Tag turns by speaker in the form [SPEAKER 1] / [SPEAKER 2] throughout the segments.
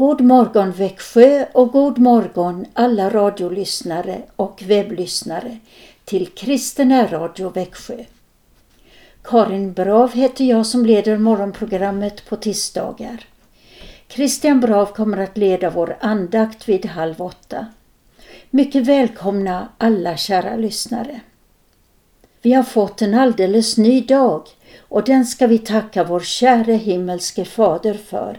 [SPEAKER 1] God morgon Växjö och god morgon alla radiolyssnare och webblyssnare till Kristen Radio Växjö. Karin Brav heter jag som leder morgonprogrammet på tisdagar. Christian Brav kommer att leda vår andakt vid halv åtta. Mycket välkomna alla kära lyssnare. Vi har fått en alldeles ny dag och den ska vi tacka vår käre himmelske Fader för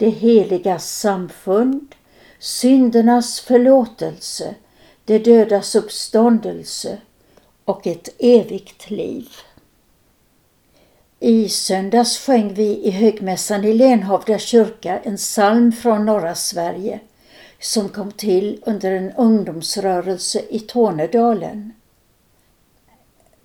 [SPEAKER 1] det heliga samfund, syndernas förlåtelse, det dödas uppståndelse och ett evigt liv. I söndags sjöng vi i högmässan i Lenhovda kyrka en psalm från norra Sverige som kom till under en ungdomsrörelse i Tornedalen.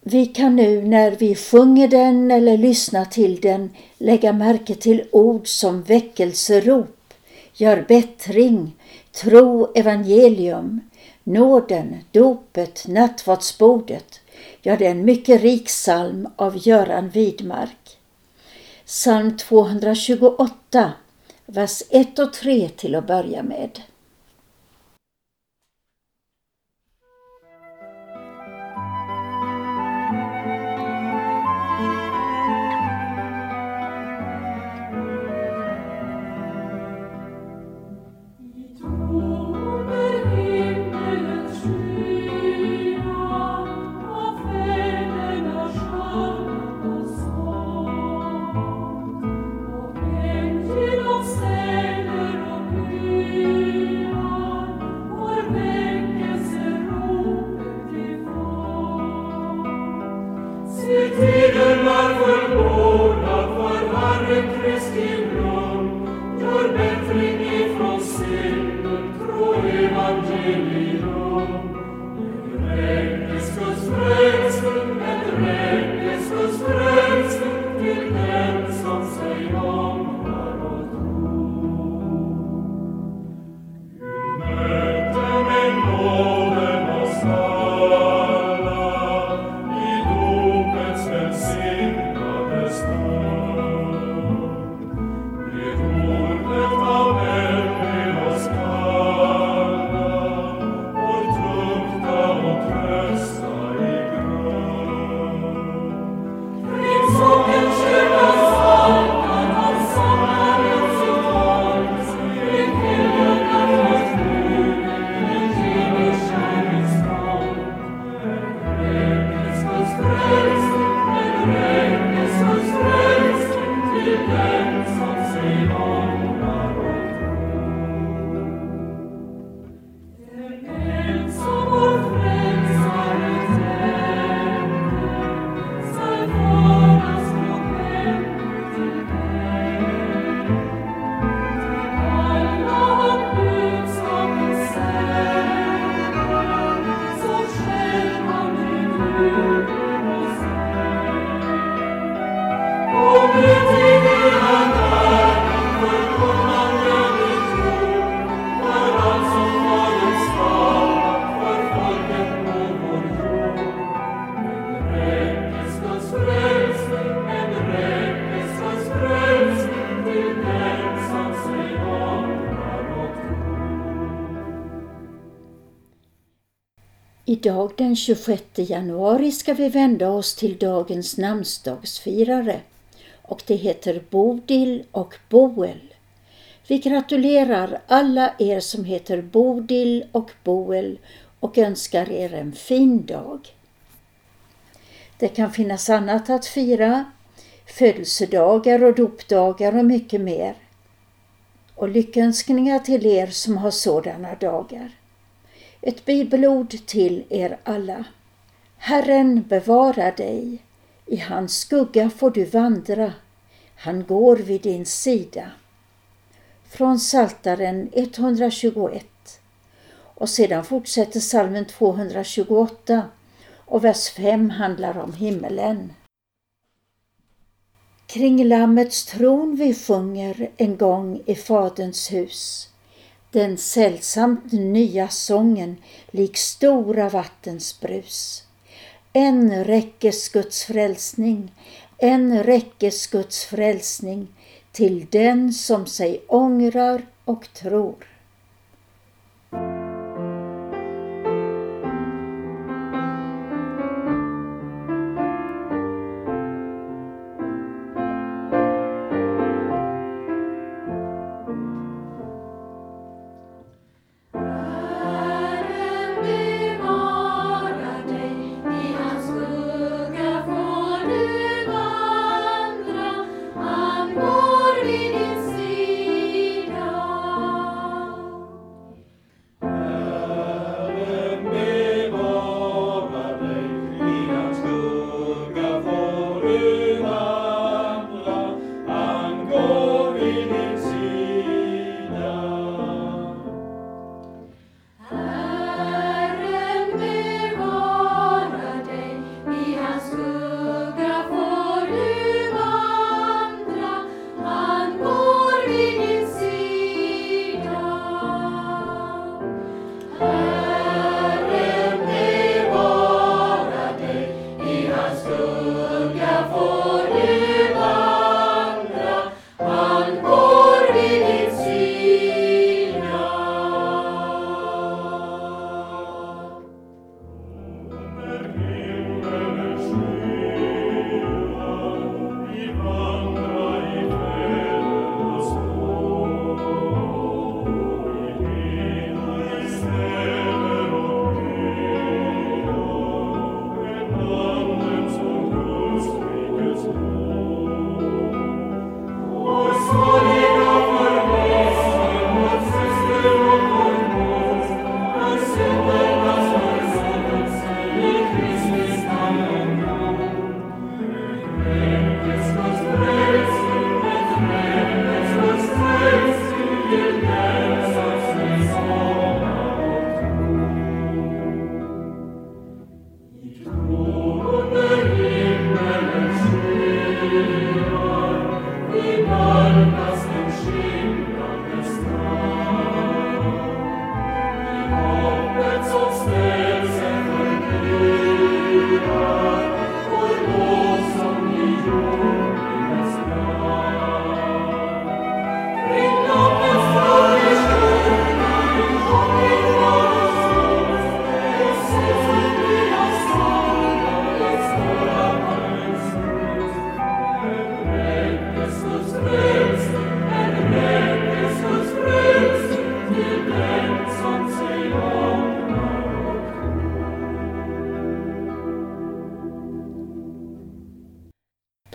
[SPEAKER 1] Vi kan nu när vi sjunger den eller lyssnar till den lägga märke till ord som väckelserop, gör bättring, tro, evangelium, nåden, dopet, nattvardsbordet. Ja, det är en mycket rik psalm av Göran Widmark. Psalm 228, vers 1 och 3 till att börja med. Den 26 januari ska vi vända oss till dagens namnsdagsfirare och det heter Bodil och Boel. Vi gratulerar alla er som heter Bodil och Boel och önskar er en fin dag. Det kan finnas annat att fira, födelsedagar och dopdagar och mycket mer. Och lyckönskningar till er som har sådana dagar. Ett bibelord till er alla. Herren bevarar dig. I hans skugga får du vandra. Han går vid din sida. Från Saltaren 121. Och sedan fortsätter salmen 228 och vers 5 handlar om himmelen. Kring Lammets tron vi sjunger en gång i Faderns hus. Den sällsamt nya sången lik stora vattens brus. En räckes Guds frälsning, en räckes Guds frälsning till den som sig ångrar och tror.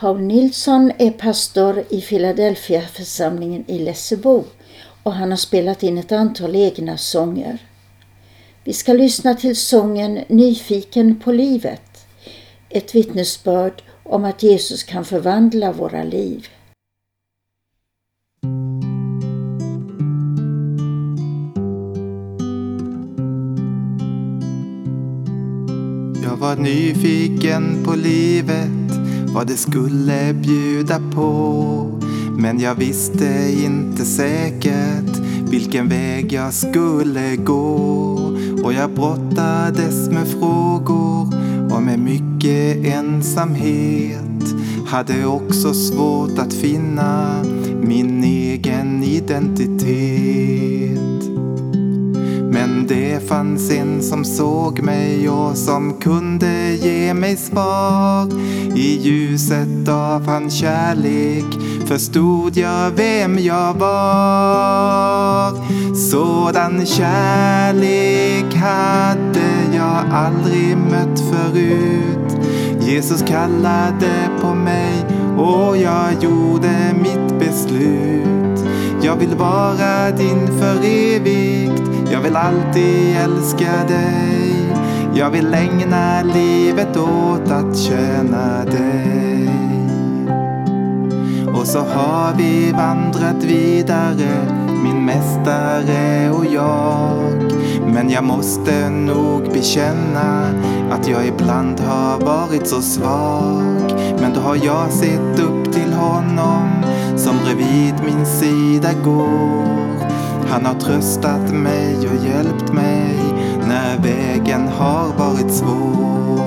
[SPEAKER 1] Paul Nilsson är pastor i Philadelphia-församlingen i Lessebo och han har spelat in ett antal egna sånger. Vi ska lyssna till sången Nyfiken på livet, ett vittnesbörd om att Jesus kan förvandla våra liv.
[SPEAKER 2] Jag var nyfiken på livet vad det skulle bjuda på. Men jag visste inte säkert vilken väg jag skulle gå. Och jag brottades med frågor och med mycket ensamhet. Hade också svårt att finna min egen identitet. Det fanns en som såg mig och som kunde ge mig svar. I ljuset av hans kärlek förstod jag vem jag var. Sådan kärlek hade jag aldrig mött förut. Jesus kallade på mig och jag gjorde mitt beslut. Jag vill vara din för evigt, jag vill alltid älska dig. Jag vill ägna livet åt att tjäna dig. Och så har vi vandrat vidare, min mästare och jag. Men jag måste nog bekänna att jag ibland har varit så svag. Men då har jag sett upp till honom som bredvid min sida går. Han har tröstat mig och hjälpt mig när vägen har varit svår.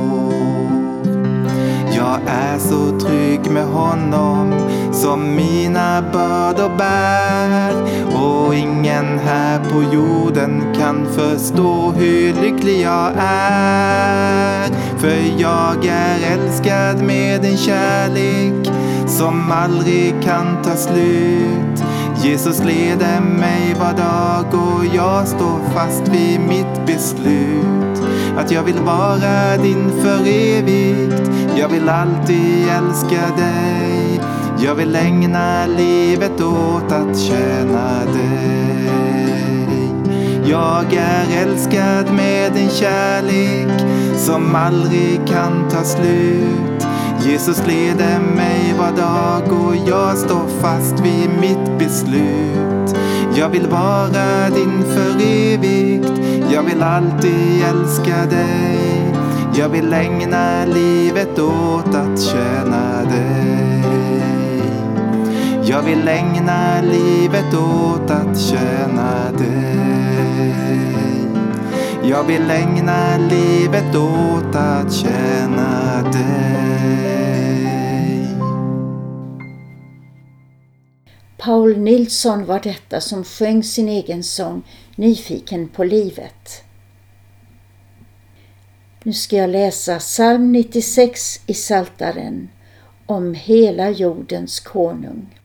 [SPEAKER 2] Jag är så trygg med honom som mina bördor bär och ingen här på jorden kan förstå hur lycklig jag är. För jag är älskad med en kärlek som aldrig kan ta slut. Jesus leder mig var dag och jag står fast vid mitt beslut. Att jag vill vara din för evigt. Jag vill alltid älska dig. Jag vill ägna livet åt att tjäna dig. Jag är älskad med en kärlek som aldrig kan ta slut. Jesus leder mig var dag och jag står fast vid mitt beslut. Jag vill vara din för evigt. Jag vill alltid älska dig. Jag vill ägna livet åt att tjäna dig. Jag vill ägna livet åt att tjäna dig. Jag vill ägna livet åt att tjäna dig.
[SPEAKER 1] Paul Nilsson var detta som sjöng sin egen sång Nyfiken på livet. Nu ska jag läsa psalm 96 i Saltaren om hela jordens konung.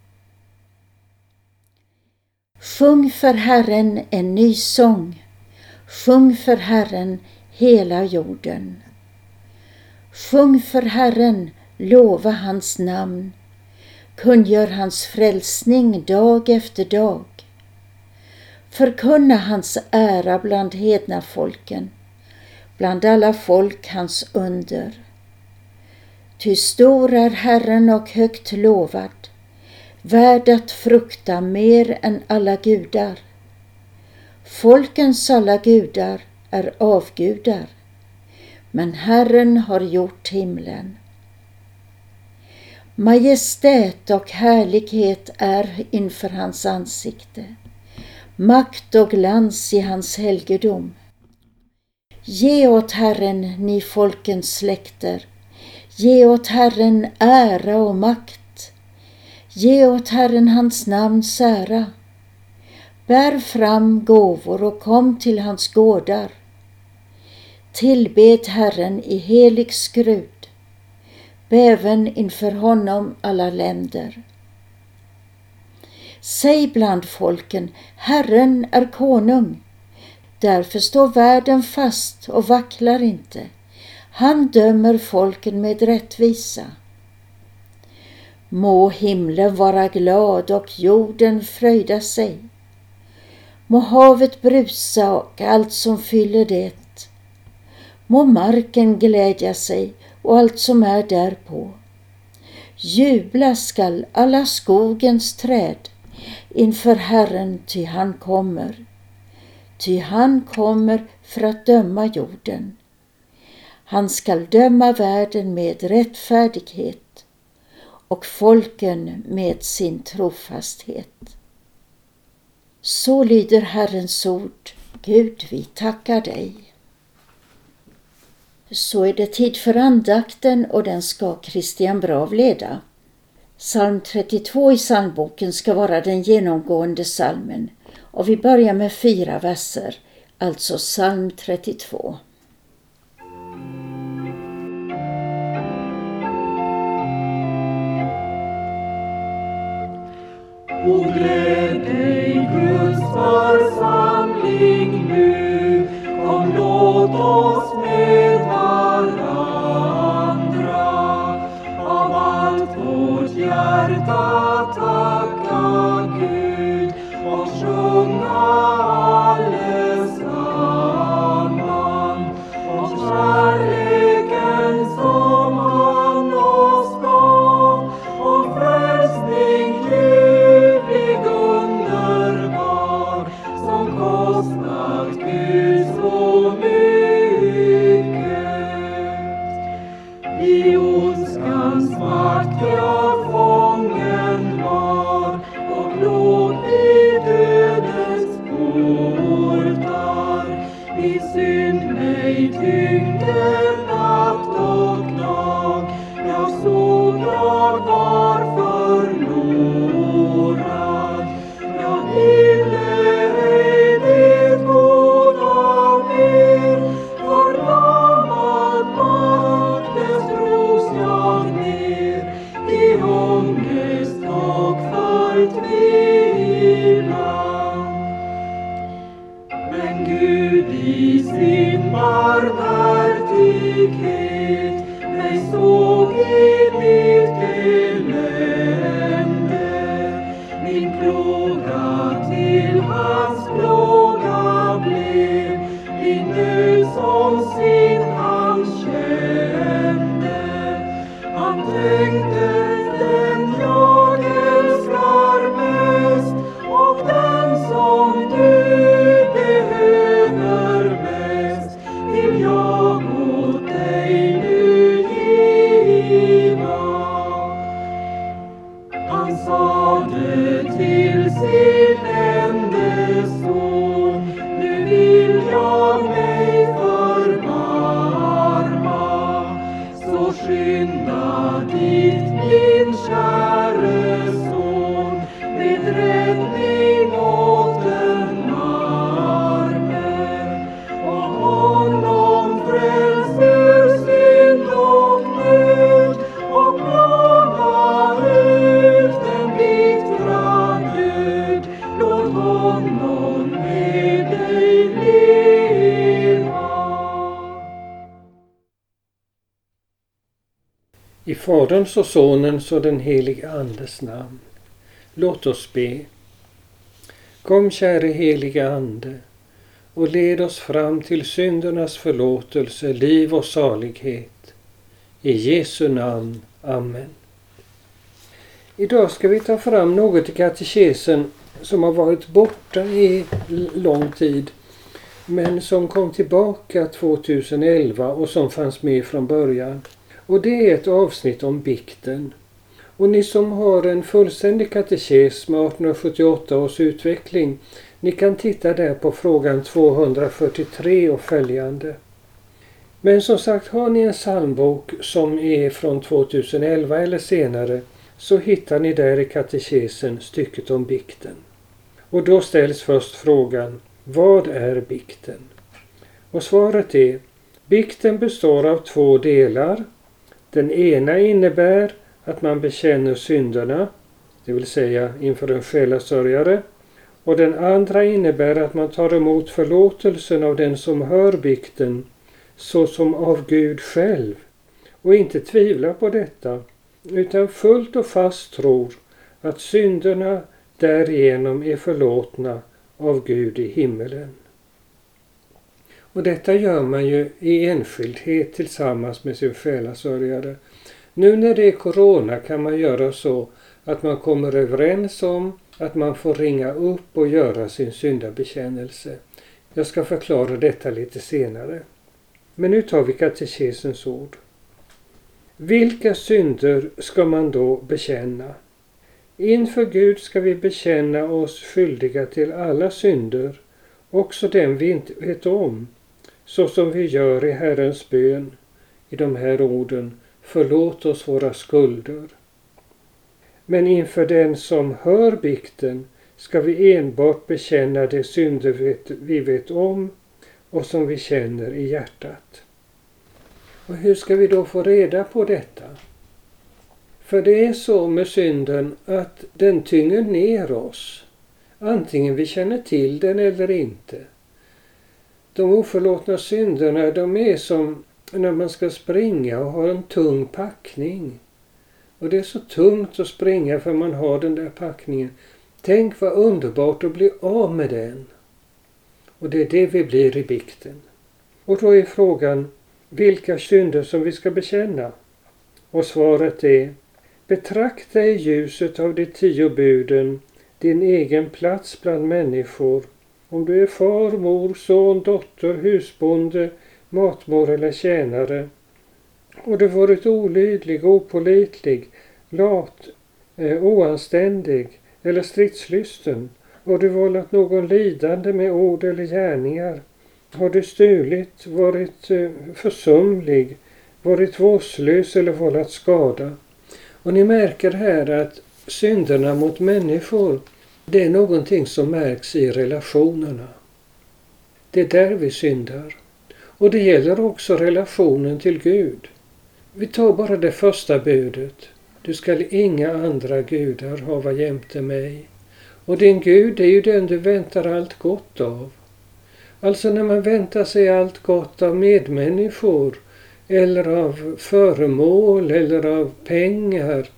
[SPEAKER 1] Sjung för Herren en ny sång. Sjung för Herren hela jorden. Sjung för Herren, lova hans namn. Kungör hans frälsning dag efter dag. Förkunna hans ära bland hedna folken, bland alla folk hans under. Ty stor är Herren och högt lovad, värd att frukta mer än alla gudar. Folkens alla gudar är avgudar, men Herren har gjort himlen. Majestät och härlighet är inför hans ansikte, makt och glans i hans helgedom. Ge åt Herren, ni folkens släkter, ge åt Herren ära och makt. Ge åt Herren hans namns ära. Bär fram gåvor och kom till hans gårdar. Tillbed Herren i helig skrud. Bäven inför honom alla länder. Säg bland folken, Herren är konung. Därför står världen fast och vacklar inte. Han dömer folken med rättvisa. Må himlen vara glad och jorden fröjda sig. Må havet brusa och allt som fyller det. Må marken glädja sig och allt som är därpå. Jubla skall alla skogens träd inför Herren, ty han kommer. Ty han kommer för att döma jorden. Han skall döma världen med rättfärdighet och folken med sin trofasthet. Så lyder Herrens ord. Gud, vi tackar dig. Så är det tid för andakten och den ska Christian Brav leda. Psalm 32 i psalmboken ska vara den genomgående psalmen och vi börjar med fyra verser. Alltså psalm 32.
[SPEAKER 3] O gläd dig, Guds församling nu, kom låt oss vårt
[SPEAKER 4] Faderns och Sonens och den helige Andes namn. Låt oss be. Kom käre helige Ande och led oss fram till syndernas förlåtelse, liv och salighet. I Jesu namn. Amen. Idag ska vi ta fram något i katekesen som har varit borta i lång tid men som kom tillbaka 2011 och som fanns med från början. Och det är ett avsnitt om bikten. Och ni som har en fullständig katekes med 1878 års utveckling, ni kan titta där på frågan 243 och följande. Men som sagt, har ni en psalmbok som är från 2011 eller senare så hittar ni där i katekesen stycket om bikten. Och då ställs först frågan, vad är bikten? Och svaret är, bikten består av två delar. Den ena innebär att man bekänner synderna, det vill säga inför en själasörjare. Och den andra innebär att man tar emot förlåtelsen av den som hör bikten såsom av Gud själv och inte tvivlar på detta utan fullt och fast tror att synderna därigenom är förlåtna av Gud i himmelen. Och detta gör man ju i enskildhet tillsammans med sin själasörjare. Nu när det är Corona kan man göra så att man kommer överens om att man får ringa upp och göra sin syndabekännelse. Jag ska förklara detta lite senare. Men nu tar vi katekesens ord. Vilka synder ska man då bekänna? Inför Gud ska vi bekänna oss skyldiga till alla synder, också den vi inte vet om, så som vi gör i Herrens bön, i de här orden, förlåt oss våra skulder. Men inför den som hör bikten ska vi enbart bekänna de synder vi vet om och som vi känner i hjärtat. Och hur ska vi då få reda på detta? För det är så med synden att den tynger ner oss, antingen vi känner till den eller inte. De oförlåtna synderna de är som när man ska springa och har en tung packning. Och det är så tungt att springa för man har den där packningen. Tänk vad underbart att bli av med den. Och det är det vi blir i bikten. Och då är frågan vilka synder som vi ska bekänna. Och svaret är Betrakta i ljuset av de tio buden din egen plats bland människor. Om du är far, mor, son, dotter, husbonde, matmor eller tjänare. Och du varit olydlig, opolitlig, lat, eh, oanständig eller stridslysten har du vållat någon lidande med ord eller gärningar? Har du stulit, varit eh, försumlig, varit vårdslös eller vållat skada? Och ni märker här att synderna mot människor, det är någonting som märks i relationerna. Det är där vi syndar. Och det gäller också relationen till Gud. Vi tar bara det första budet. Du skall inga andra gudar hava jämte mig. Och din Gud är ju den du väntar allt gott av. Alltså när man väntar sig allt gott av medmänniskor eller av föremål eller av pengar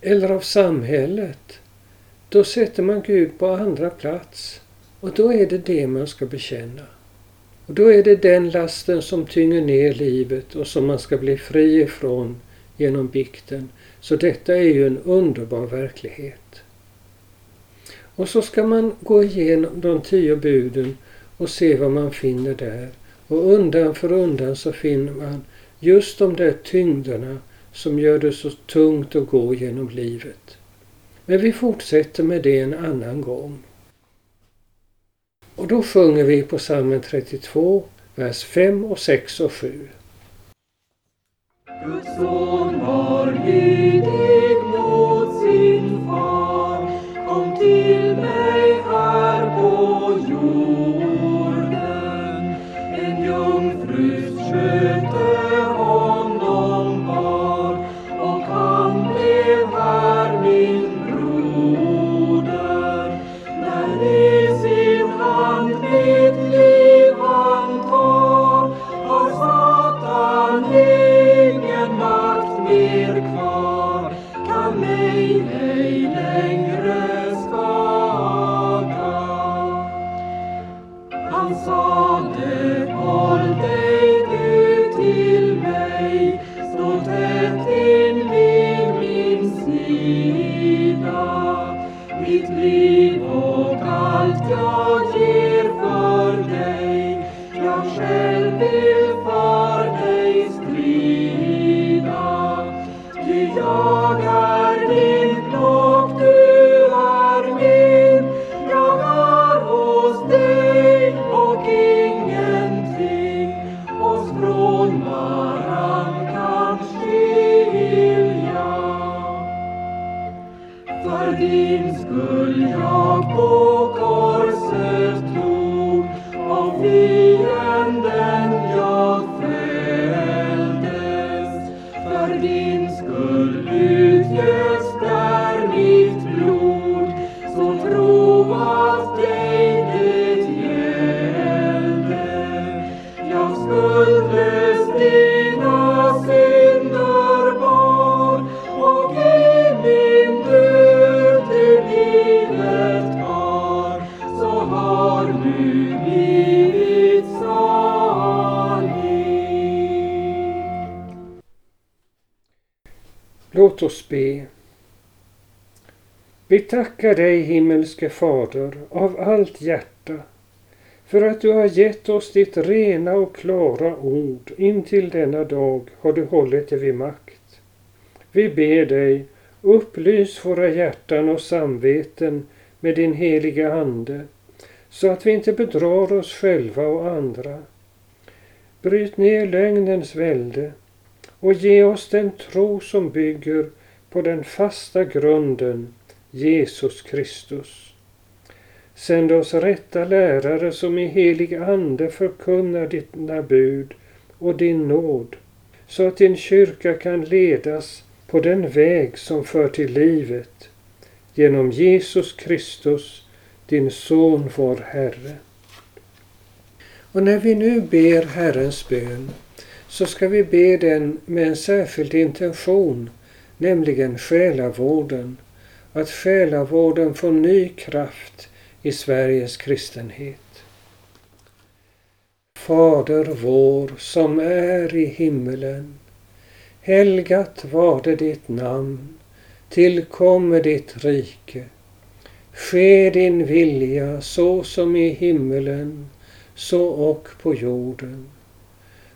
[SPEAKER 4] eller av samhället. Då sätter man Gud på andra plats och då är det det man ska bekänna. Och då är det den lasten som tynger ner livet och som man ska bli fri ifrån genom bikten. Så detta är ju en underbar verklighet. Och så ska man gå igenom de tio buden och se vad man finner där. Och undan för undan så finner man just de där tyngderna som gör det så tungt att gå genom livet. Men vi fortsätter med det en annan gång. Och då sjunger vi på psalmen 32, vers 5 och 6 och 7.
[SPEAKER 3] Guds son var Gud oss
[SPEAKER 4] be. Vi tackar dig himmelske Fader av allt hjärta för att du har gett oss ditt rena och klara ord. Intill denna dag har du hållit det vid makt. Vi ber dig, upplys våra hjärtan och samveten med din heliga Ande så att vi inte bedrar oss själva och andra. Bryt ner lögnens välde och ge oss den tro som bygger på den fasta grunden Jesus Kristus. Sänd oss rätta lärare som i helig ande förkunnar dina bud och din nåd, så att din kyrka kan ledas på den väg som för till livet, genom Jesus Kristus, din Son, vår Herre. Och när vi nu ber Herrens bön så ska vi be den med en särskild intention, nämligen själavården. Att själavården får ny kraft i Sveriges kristenhet. Fader vår som är i himmelen. Helgat varde ditt namn. Tillkomme ditt rike. Ske din vilja så som i himmelen, så och på jorden.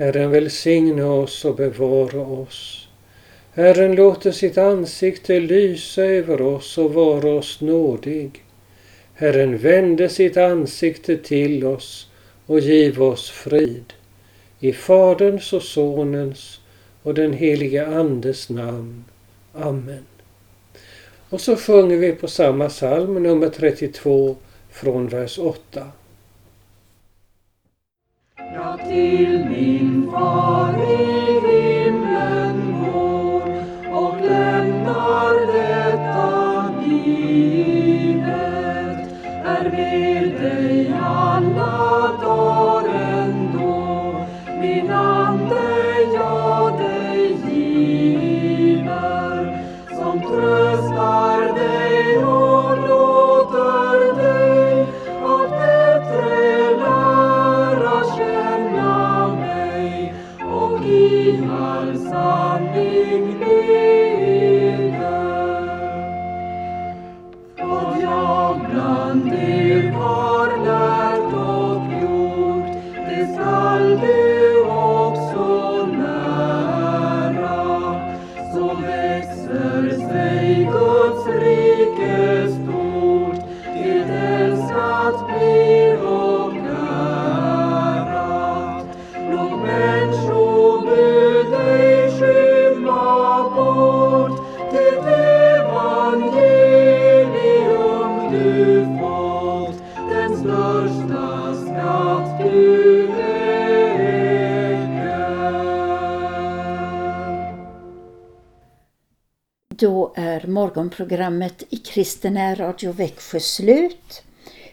[SPEAKER 4] Herren välsigne oss och bevara oss. Herren låter sitt ansikte lysa över oss och vara oss nådig. Herren vände sitt ansikte till oss och giv oss frid. I Faderns och Sonens och den helige Andes namn. Amen. Och så sjunger vi på samma psalm, nummer 32, från vers 8.
[SPEAKER 3] Ja, till min far i himlen går och lämnar detta livet. Är med dig alla dagar ändå. Min ande jag dig giver som tröstar
[SPEAKER 1] är morgonprogrammet i Kristen Radio Växjö slut.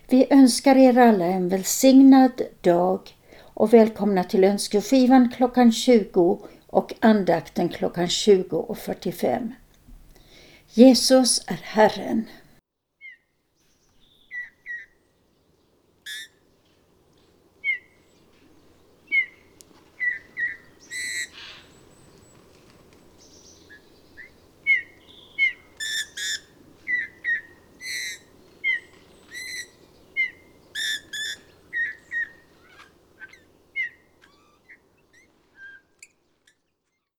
[SPEAKER 1] Vi önskar er alla en välsignad dag och välkomna till önskeskivan klockan 20 och andakten klockan 20.45. Jesus är Herren.